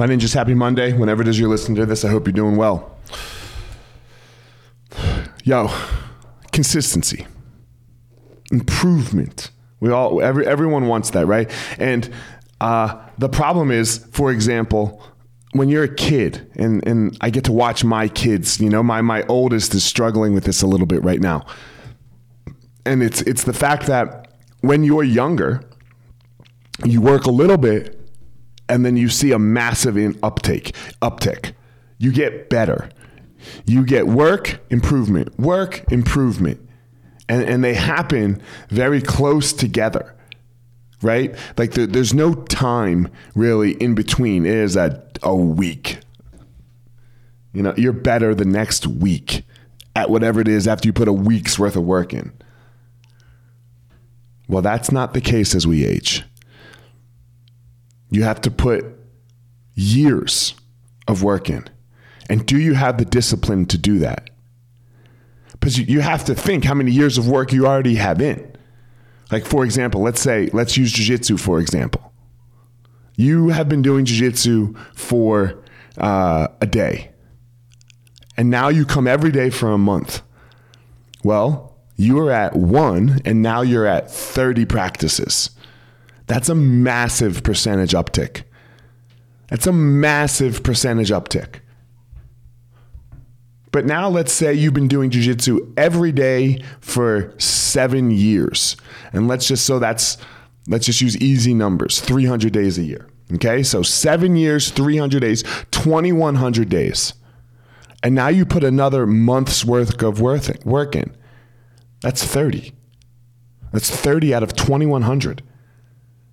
My ninjas, happy Monday. Whenever it is you're listening to this, I hope you're doing well. Yo, consistency, improvement. We all, every, everyone wants that, right? And uh, the problem is, for example, when you're a kid and, and I get to watch my kids, you know, my, my oldest is struggling with this a little bit right now. And it's, it's the fact that when you're younger, you work a little bit and then you see a massive in uptake, uptick. You get better. You get work, improvement, work, improvement. And, and they happen very close together right? Like the, there's no time really in between. It is a, a week. You know, you're better the next week at whatever it is after you put a week's worth of work in. Well, that's not the case as we age. You have to put years of work in. And do you have the discipline to do that? Because you have to think how many years of work you already have in. Like, for example, let's say, let's use jujitsu, for example. You have been doing jujitsu for uh, a day, and now you come every day for a month. Well, you are at one, and now you're at 30 practices. That's a massive percentage uptick. That's a massive percentage uptick. But now let's say you've been doing jujitsu every day for seven years. And let's just, so that's, let's just use easy numbers 300 days a year. Okay. So seven years, 300 days, 2,100 days. And now you put another month's worth of work in. That's 30. That's 30 out of 2,100.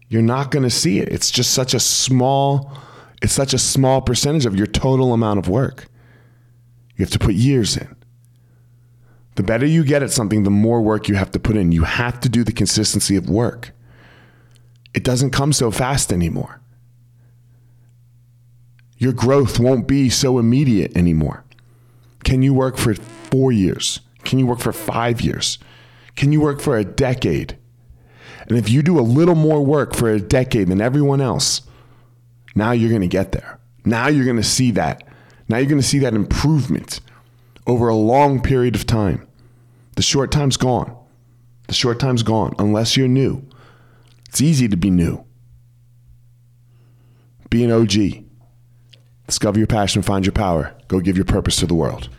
You're not going to see it. It's just such a small, it's such a small percentage of your total amount of work. You have to put years in. The better you get at something, the more work you have to put in. You have to do the consistency of work. It doesn't come so fast anymore. Your growth won't be so immediate anymore. Can you work for four years? Can you work for five years? Can you work for a decade? And if you do a little more work for a decade than everyone else, now you're going to get there. Now you're going to see that now you're going to see that improvement over a long period of time. The short time's gone. The short time's gone unless you're new. It's easy to be new. Be an OG. Discover your passion, find your power. Go give your purpose to the world.